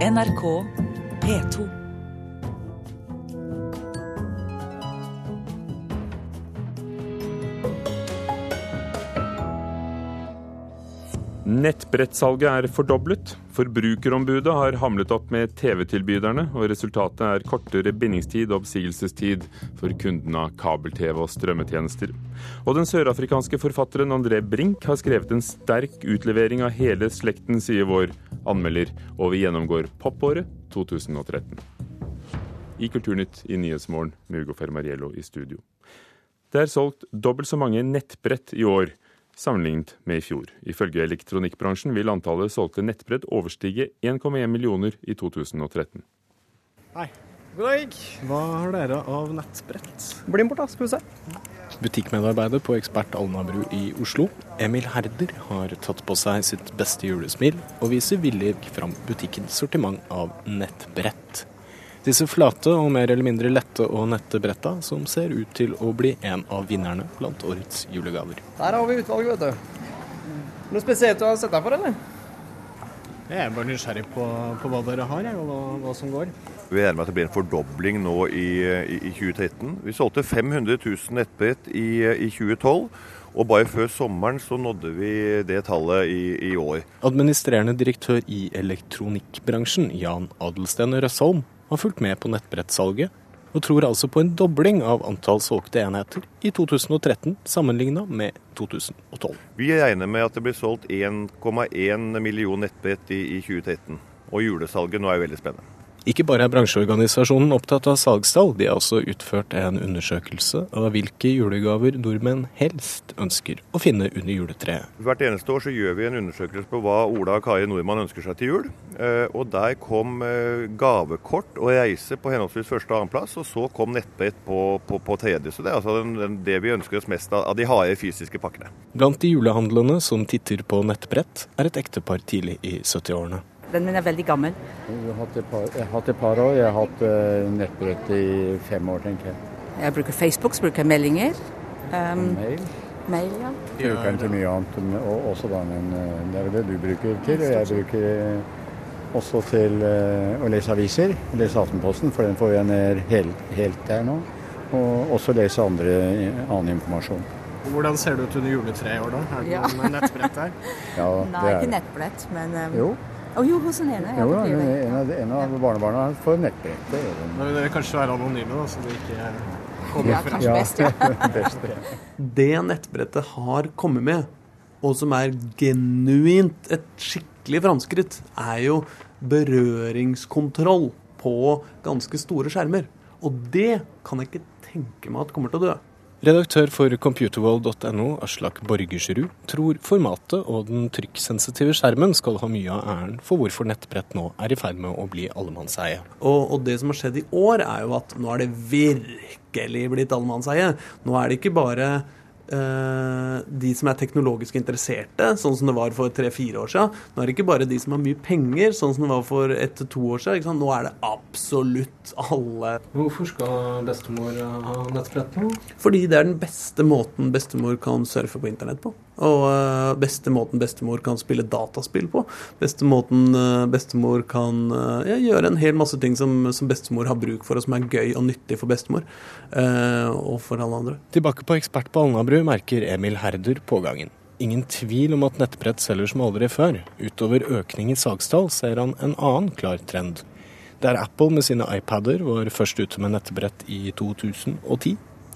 NRK P2. Nettbrettsalget er fordoblet. Forbrukerombudet har hamlet opp med TV-tilbyderne, og resultatet er kortere bindingstid og oppsigelsestid for kundene av kabel-TV og strømmetjenester. Og den sørafrikanske forfatteren André Brink har skrevet en sterk utlevering av hele slekten, sier vår anmelder, og vi gjennomgår popåret 2013. I Kulturnytt i Nyhetsmorgen Hugo Fermariello i studio. Det er solgt dobbelt så mange nettbrett i år sammenlignet med i fjor. Ifølge elektronikkbransjen vil antallet solgte nettbrett overstige 1,1 millioner i 2013. Hei. God dag. Hva har dere av nettbrett? Bli med bort, da, skal vi se. Butikkmedarbeider på Ekspert Alnabru i Oslo, Emil Herder, har tatt på seg sitt beste julesmil og viser villig fram butikkens sortiment av nettbrett. Disse flate og mer eller mindre lette og nette bretta, som ser ut til å bli en av vinnerne blant årets julegaver. Der har vi utvalget, vet du. Noe spesielt du har sett deg for, eller? Jeg er bare nysgjerrig på, på hva dere har, og hva, hva, som går. Vi regner med at det blir en fordobling nå i, i, i 2013. Vi solgte 500 000 nettbrett i, i 2012. Og bare før sommeren så nådde vi det tallet i, i år. Administrerende direktør i elektronikkbransjen, Jan Adelsten Røsholm, har fulgt med på nettbrettsalget, og tror altså på en dobling av antall solgte enheter i 2013 sammenligna med 2012. Vi regner med at det blir solgt 1,1 million nettbrett i, i 2013. Og julesalget nå er veldig spennende. Ikke bare er bransjeorganisasjonen opptatt av salgstall, de har også utført en undersøkelse av hvilke julegaver nordmenn helst ønsker å finne under juletreet. Hvert eneste år så gjør vi en undersøkelse på hva Ola og Kari Nordmann ønsker seg til jul. Eh, og der kom eh, gavekort og reise på henholdsvis første og annenplass, og så kom nettbrett på, på, på, tredje. Så det er altså det vi ønsker oss mest av, av de harde fysiske pakkene. Blant de julehandlene som titter på nettbrett, er et ektepar tidlig i 70-årene. Den min er veldig gammel. Jeg har hatt et par, jeg har hatt et par år. Jeg har hatt uh, nettbrett i fem år, tenker jeg. Jeg bruker Facebook, så bruker jeg meldinger. Um, mail? Mail, ja. Jeg bruker den til mye annet, og også da, men det er det du bruker til. Og jeg bruker også til uh, å lese aviser. Lese Aftenposten, for den får jeg ned helt, helt der nå. Og også lese andre, annen informasjon. Hvordan ser det ut under juletreet i år, da? Er det ja. noen nettbrett der? ja, Nei, ikke nettbrett, men um, Jo. Oh, jo, hos den ene. Jo, en, en, av, en av barnebarna får nettbrett. Da vil dere kanskje være anonyme, da, så det ikke kommer ja, frem. best, ja. best, ja. Det nettbrettet har kommet med, og som er genuint et skikkelig framskritt, er jo berøringskontroll på ganske store skjermer. Og det kan jeg ikke tenke meg at kommer til å dø. Redaktør for computerworld.no, Aslak Borgersrud, tror formatet og den trykksensitive skjermen skal ha mye av æren for hvorfor nettbrett nå er i ferd med å bli allemannseie. Og, og, det som har skjedd i år, er jo at nå er det virkelig blitt allemannseie. Nå er det ikke bare de som er teknologisk interesserte, sånn som det var for tre-fire år siden. Nå er det ikke bare de som har mye penger, sånn som det var for ett til to år siden. Nå er det absolutt alle. Hvorfor skal bestemor ha nettbrett nå? Fordi det er den beste måten bestemor kan surfe på internett på. Og uh, beste måten bestemor kan spille dataspill på. Beste måten uh, bestemor kan ja, gjøre en hel masse ting som, som, bestemor har bruk for, og som er gøy og nyttig for bestemor. og for alle andre. Tilbake på Ekspert på Alnabru merker Emil Herder pågangen. Ingen tvil om at nettbrett selger som aldri før. Utover økning i sakstall ser han en annen klar trend. Der Apple med sine iPader var først ute med nettbrett i 2010,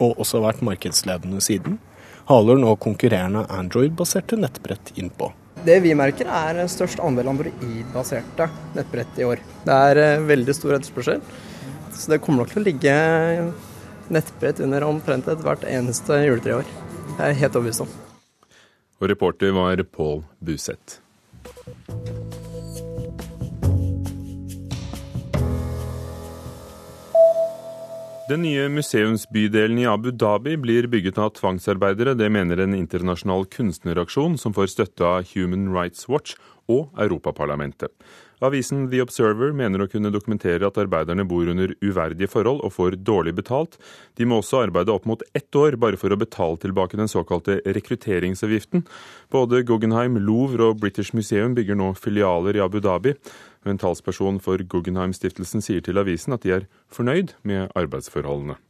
og også vært markedsledende siden, haler nå konkurrerende Android-baserte nettbrett innpå. Det vi merker er størst andel Android-baserte nettbrett i år. Det er eh, veldig stor etterspørsel, så det kommer nok til å ligge nettbrett under omtrent hvert eneste juletre i år. Det er helt overbevist om. Og reporter var Pål Buseth. Den nye museumsbydelen i Abu Dhabi blir bygget av tvangsarbeidere. Det mener en internasjonal kunstneraksjon som får støtte av Human Rights Watch og Europaparlamentet. Avisen The Observer mener å kunne dokumentere at arbeiderne bor under uverdige forhold og får dårlig betalt. De må også arbeide opp mot ett år bare for å betale tilbake den såkalte rekrutteringsavgiften. Både Guggenheim, Louvre og British Museum bygger nå filialer i Abu Dhabi. En talsperson for Guggenheim-stiftelsen sier til avisen at de er fornøyd med arbeidsforholdene.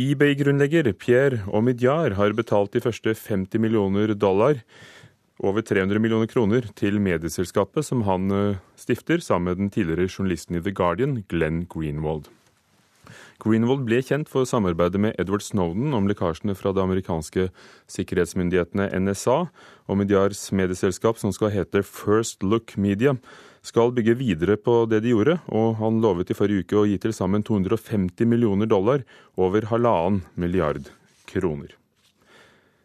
eBay-grunnlegger Pierre Omidyar har betalt de første 50 millioner dollar over 300 millioner kroner til medieselskapet som han eh, stifter sammen med den tidligere journalisten i The Guardian, Glenn Greenwald. Greenwald ble kjent for samarbeidet med Edward Snowden om lekkasjene fra det amerikanske sikkerhetsmyndighetene NSA, og Midyars medieselskap, som skal hete First Look Media, skal bygge videre på det de gjorde, og han lovet i forrige uke å gi til sammen 250 millioner dollar, over halvannen milliard kroner.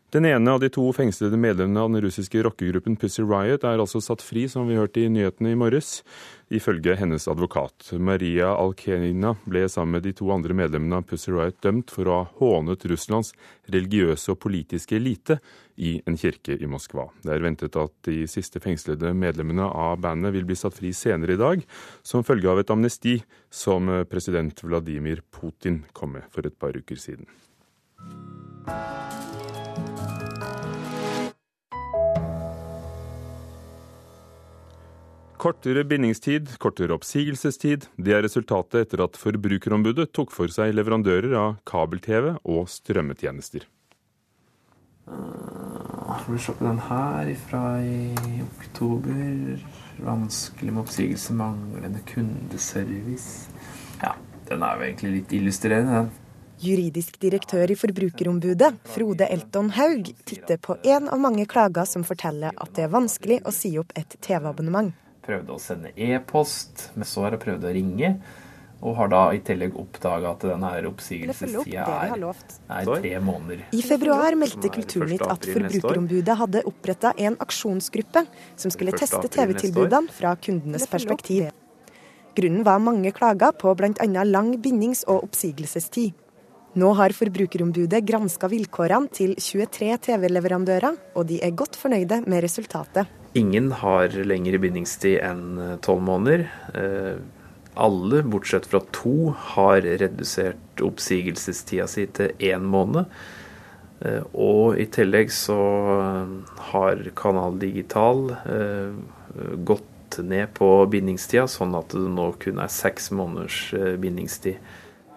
Den ene av de to fengslede medlemmene av den russiske rockegruppen Pussy Riot er altså satt fri, som vi hørte i nyhetene i morges, ifølge hennes advokat. Maria Alkenina ble sammen med de to andre medlemmene av Pussy Riot dømt for å ha hånet Russlands religiøse og politiske elite i en kirke i Moskva. Det er ventet at de siste fengslede medlemmene av bandet vil bli satt fri senere i dag, som følge av et amnesti som president Vladimir Putin kom med for et par uker siden. Kortere bindingstid, kortere oppsigelsestid, det er resultatet etter at Forbrukerombudet tok for seg leverandører av kabel-TV og strømmetjenester. Uh, får vi se på den her fra i oktober. Vanskelig med oppsigelse, manglende kundeservice. Ja, den er jo egentlig litt illustrerende, den. Juridisk direktør i Forbrukerombudet, Frode Elton Haug, titter på en av mange klager som forteller at det er vanskelig å si opp et TV-abonnement prøvde å sende e-post, men så har jeg prøvd å ringe. Og har da i tillegg oppdaga at denne oppsigelsestida er, er, tre måneder. I februar meldte Kulturnytt at Forbrukerombudet hadde oppretta en aksjonsgruppe som skulle teste TV-tilbudene fra kundenes perspektiv. Grunnen var mange klager på bl.a. lang bindings- og oppsigelsestid. Nå har Forbrukerombudet granska vilkårene til 23 TV-leverandører, og de er godt fornøyde med resultatet. Ingen har lengre bindingstid enn eh, tolv måneder. Eh, alle, bortsett fra to, har redusert oppsigelsestida si til én måned. Eh, og i tillegg så har Kanal Digital gått ned på bindingstida, sånn at det nå kun er seks måneders bindingstid.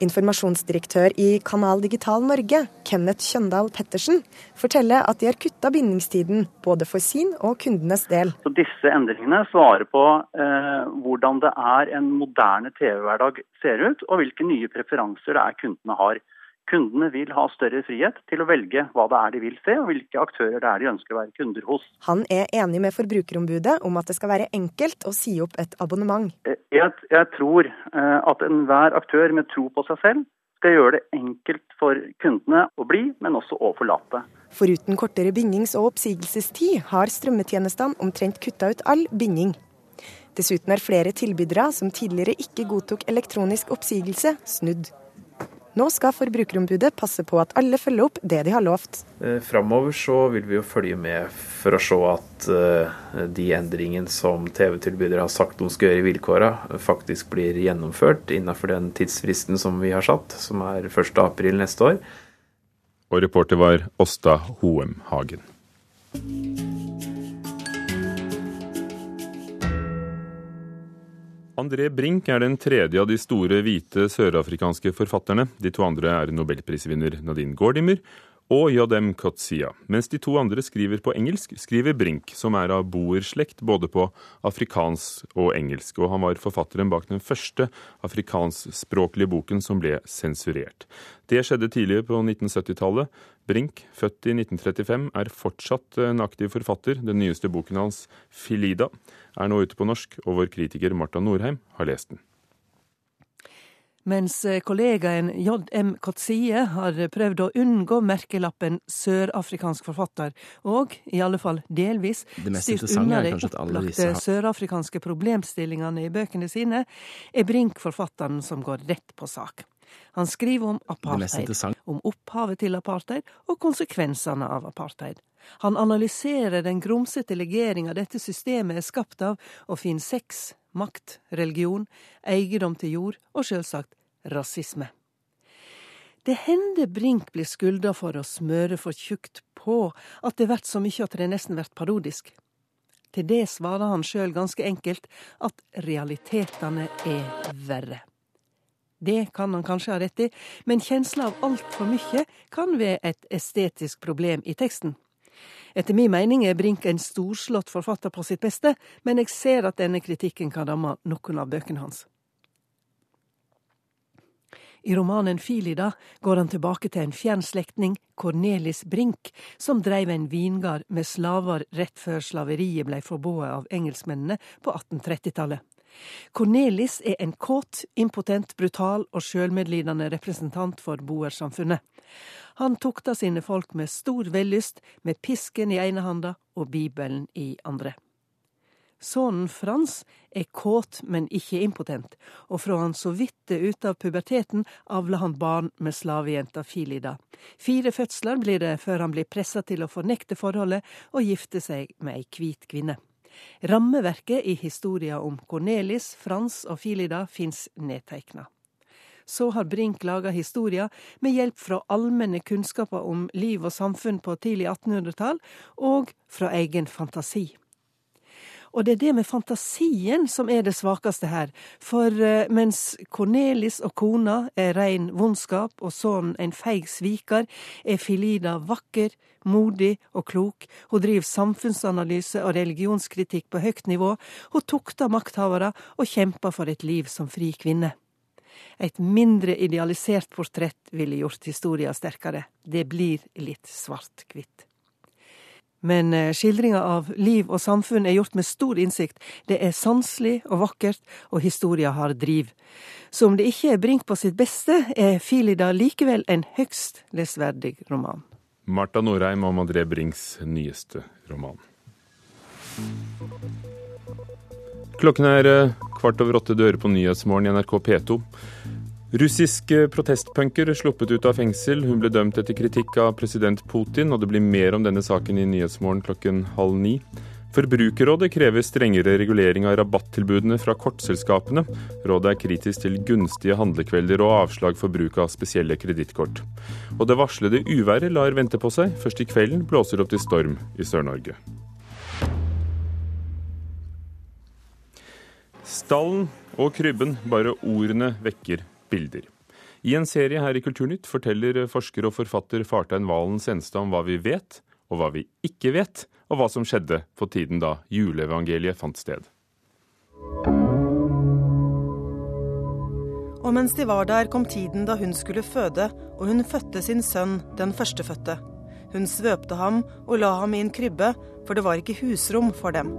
Informasjonsdirektør i Kanal Digital Norge, Kenneth Kjøndal Pettersen, forteller at de har kutta bindingstiden både for sin og kundenes del. Så disse endringene svarer på eh, hvordan det er en moderne TV-hverdag ser ut, og hvilke nye preferanser det er kundene har. Kundene vil ha større frihet til å velge hva det er de vil se, og hvilke aktører det er de ønsker å være kunder hos. Han er enig med Forbrukerombudet om at det skal være enkelt å si opp et abonnement. Eh, jeg, jeg tror eh, at enhver aktør med tro på seg selv skal gjøre det enkelt for kundene å bli, men også å forlate. Foruten kortere bindings- og oppsigelsestid har strømmetjenestene omtrent kutta ut all binding. Dessuten er flere tilbydere som tidligere ikke godtok elektronisk oppsigelse, snudd. Nå skal Forbrukerombudet passe på at alle følger opp det de har lovt. Eh, framover så vil vi jo følge med for å se at eh, de endringene som TV-tilbydere har sagt de skal gjøre i vilkårene, faktisk blir gjennomført innenfor den tidsfristen som vi har satt, som er 1.4 neste år. Og reporter var Åsta Hoem Hagen. André Brink er den tredje av de store hvite sørafrikanske forfatterne. De to andre er nobelprisvinner Nadine Gordimer og Yadem Kotsia. Mens de to andre skriver på engelsk, skriver Brink, som er av boerslekt både på afrikansk og engelsk. Og han var forfatteren bak den første afrikanskspråklige boken som ble sensurert. Det skjedde tidligere på 1970-tallet. Brink, født i 1935, er fortsatt en aktiv forfatter. Den nyeste boken hans, 'Filida', er nå ute på norsk, og vår kritiker Marta Norheim har lest den. Mens eh, kollegaen J.M. Kotsie har prøvd å unngå merkelappen sørafrikansk forfatter, og i alle fall delvis styrt unna de opplagte sørafrikanske problemstillingene i bøkene sine, er Brink forfatteren som går rett på sak. Han skriver om apartheid, om opphavet til apartheid og konsekvensene av apartheid. Han analyserer den grumsete legeringa dette systemet er skapt av, og finner sex, makt, religion, eiendom til jord og selvsagt rasisme. Det hender Brink blir skylda for å smøre for tjukt på, at det vert så mykje at det nesten vert parodisk. Til det svarer han sjøl ganske enkelt at realitetene er verre. Det kan han kanskje ha rett i, men kjensla av altfor mye kan være et estetisk problem i teksten. Etter min mening er Brink en storslått forfatter på sitt beste, men jeg ser at denne kritikken kan ramme noen av bøkene hans. I romanen Filida går han tilbake til en fjern slektning, Cornelis Brink, som dreiv en vingard med slaver rett før slaveriet blei forbudt av engelskmennene på 1830-tallet. Cornelis er en kåt, impotent, brutal og sjølmedlidende representant for boersamfunnet. Han tukta sine folk med stor vellyst, med pisken i ene handa og Bibelen i andre. Sønnen Frans er kåt, men ikke impotent, og fra han så vidt er ute av puberteten, avler han barn med slavejenta Filida. Fire fødsler blir det før han blir pressa til å fornekte forholdet og gifte seg med ei hvit kvinne. Rammeverket i historia om Cornelis, Frans og Filida fins nedteikna. Så har Brink laga historia med hjelp fra allmenne kunnskaper om liv og samfunn på tidlig 1800-tall, og fra egen fantasi. Og det er det med fantasien som er det svakeste her. For uh, mens Cornelis og kona er rein vondskap og sønnen en feig sviker, er Filida vakker, modig og klok. Hun driver samfunnsanalyse og religionskritikk på høyt nivå. Hun tukter makthavere og kjemper for et liv som fri kvinne. Et mindre idealisert portrett ville gjort historia sterkere. Det blir litt svart-hvitt. Men eh, skildringa av liv og samfunn er gjort med stor innsikt. Det er sanselig og vakkert, og historia har driv. Så om det ikke er Brink på sitt beste, er Filida likevel en høgst lesverdig roman. Marta Norheim om André Brinks nyeste roman. Klokken er eh, kvart over åtte dører på Nyhetsmorgen i NRK P2. Russisk protestpunker sluppet ut av fengsel. Hun ble dømt etter kritikk av president Putin, og det blir mer om denne saken i Nyhetsmorgen klokken halv ni. Forbrukerrådet krever strengere regulering av rabattilbudene fra kortselskapene. Rådet er kritisk til gunstige handlekvelder og avslag for bruk av spesielle kredittkort. Og det varslede uværet lar vente på seg. Først i kvelden blåser det opp til storm i Sør-Norge. Stallen og krybben, bare ordene vekker bilder. I en serie her i Kulturnytt forteller forsker og forfatter Fartein Valen Senstad om hva vi vet, og hva vi ikke vet, og hva som skjedde på tiden da juleevangeliet fant sted. Og mens de var der, kom tiden da hun skulle føde, og hun fødte sin sønn, den førstefødte. Hun svøpte ham og la ham i en krybbe, for det var ikke husrom for dem.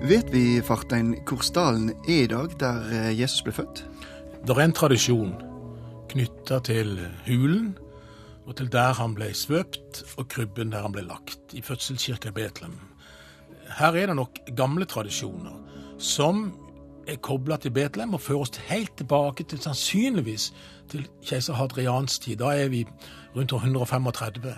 Vet vi, Fartein, hvor stallen er i dag, der eh, Jesus ble født? Det er en tradisjon knytta til hulen, og til der han ble svøpt, og krybben der han ble lagt, i fødselskirka i Betlehem. Her er det nok gamle tradisjoner som er kobla til Betlehem og fører oss helt tilbake til sannsynligvis til keiser Hadrians tid. Da er vi rundt 135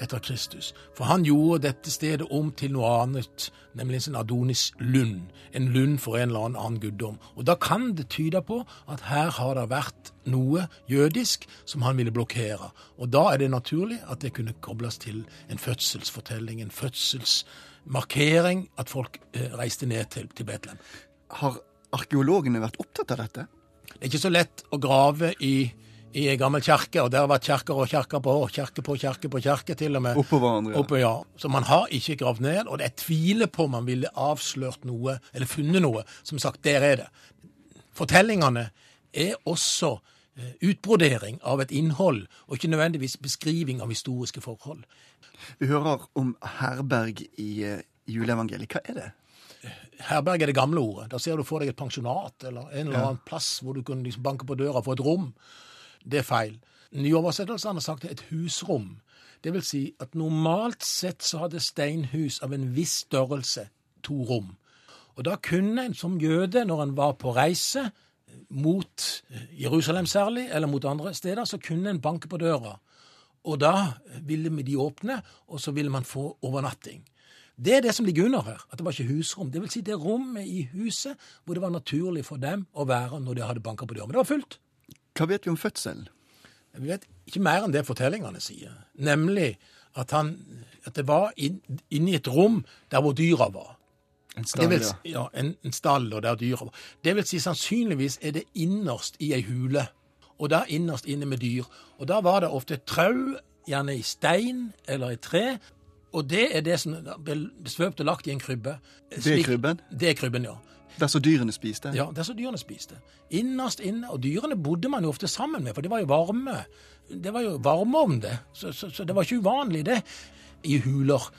etter Kristus. For han gjorde dette stedet om til noe annet, nemlig en sånn Adonis-lund. En lund for en eller annen guddom. Og da kan det tyde på at her har det vært noe jødisk som han ville blokkere. Og da er det naturlig at det kunne kobles til en fødselsfortelling, en fødselsmarkering, at folk eh, reiste ned til, til Betlehem. Har arkeologene vært opptatt av dette? Det er ikke så lett å grave i i ei gammel kjerke, og der har vært kjerker og kjerker på, kjerke på kjerke på kjerke, til og med. Oppå hverandre. Oppe, ja. Så man har ikke gravd ned, og jeg tviler på om man ville avslørt noe, eller funnet noe. Som sagt, der er det. Fortellingene er også eh, utbrodering av et innhold, og ikke nødvendigvis beskriving av historiske forhold. Vi hører om herberg i uh, juleevangeliet. Hva er det? Herberg er det gamle ordet. Da ser du for deg et pensjonat eller en eller annen ja. plass hvor du kunne liksom banke på døra få et rom. Det er feil. Nyoversettelsen har sagt et husrom. Det vil si at normalt sett så hadde steinhus av en viss størrelse to rom. Og da kunne en som jøde, når en var på reise, mot Jerusalem særlig, eller mot andre steder, så kunne en banke på døra. Og da ville de åpne, og så ville man få overnatting. Det er det som ligger under her, at det var ikke husrom. Det vil si det rommet i huset hvor det var naturlig for dem å være når de hadde banka på døra. Men det var fullt. Hva vet vi om fødselen? Vi vet ikke mer enn det fortellingene sier. Nemlig at, han, at det var inn, i et rom der hvor dyra var. En stall, vil, ja. En, en stall og der dyra var. Det vil si sannsynligvis er det innerst i ei hule. Og der innerst inne med dyr. Og da var det ofte trau, gjerne i stein eller i tre. Og det er det som ble svøpt og lagt i en krybbe. Det er krybben? Det er krybben, ja. Der så dyrene spiste? Ja, der så dyrene spiste. Innerst inne. Og dyrene bodde man jo ofte sammen med, for det var jo varme. Det var jo varmeovn, det. Så, så, så, det var ikke uvanlig, det, i huler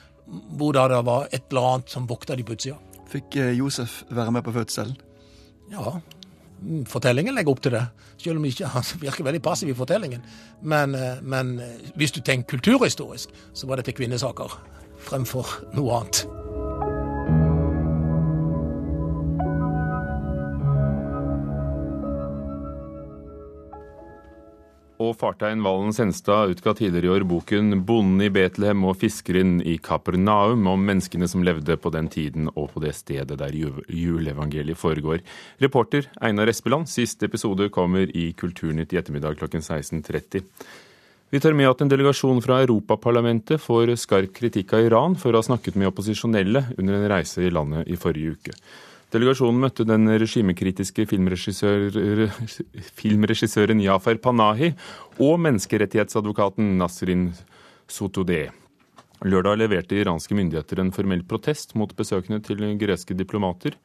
hvor det var et eller annet som vokta de på utsida. Fikk eh, Josef være med på fødselen? Ja. Mm, fortellingen legger opp til det, selv om ikke han virker veldig passiv i fortellingen. Men, eh, men eh, hvis du tenker kulturhistorisk, så var dette kvinnesaker fremfor noe annet. Og fartein Valen Senstad utga tidligere i år boken 'Bonden i Betlehem og fiskeren i Kapernaum' om menneskene som levde på den tiden og på det stedet der juleevangeliet foregår. Reporter Einar Espeland, siste episode kommer i Kulturnytt i ettermiddag klokken 16.30. Vi tar med at en delegasjon fra Europaparlamentet får skarp kritikk av Iran for å ha snakket med opposisjonelle under en reise i landet i forrige uke. Delegasjonen møtte den regimekritiske filmregissør, filmregissøren Jafer Panahi og menneskerettighetsadvokaten Nasrin Sotodeh. Lørdag leverte iranske myndigheter en formell protest mot besøkene til greske diplomater.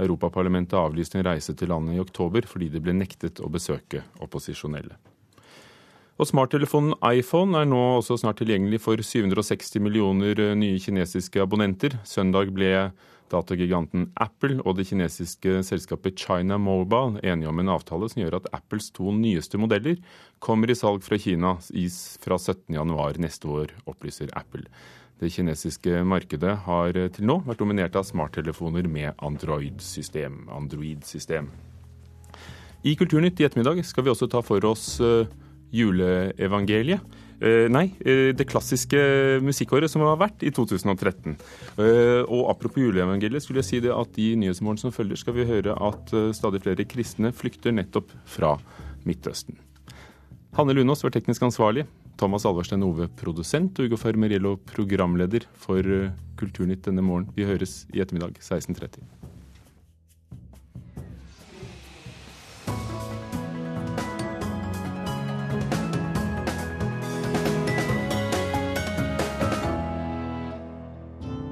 Europaparlamentet avlyste en reise til landet i oktober fordi det ble nektet å besøke opposisjonelle. Og Smarttelefonen iPhone er nå også snart tilgjengelig for 760 millioner nye kinesiske abonnenter. Søndag ble Datagiganten Apple og det kinesiske selskapet China Mobile enige om en avtale som gjør at Apples to nyeste modeller kommer i salg fra Kina fra 17.1 neste år, opplyser Apple. Det kinesiske markedet har til nå vært dominert av smarttelefoner med Android-system. Android I Kulturnytt i ettermiddag skal vi også ta for oss eh, juleevangeliet. Uh, nei, uh, det klassiske musikkåret som har vært i 2013. Uh, eh, og apropos juleevangeliet, skulle jeg si det at i Nyhetsmorgen som følger, skal vi høre at stadig flere kristne flykter nettopp fra Midtøsten. Hanne Lunås var teknisk ansvarlig. Thomas Alverstein Ove produsent og Ugo Fermeriello programleder for Kulturnytt denne morgen. Vi høres i ettermiddag 16.30.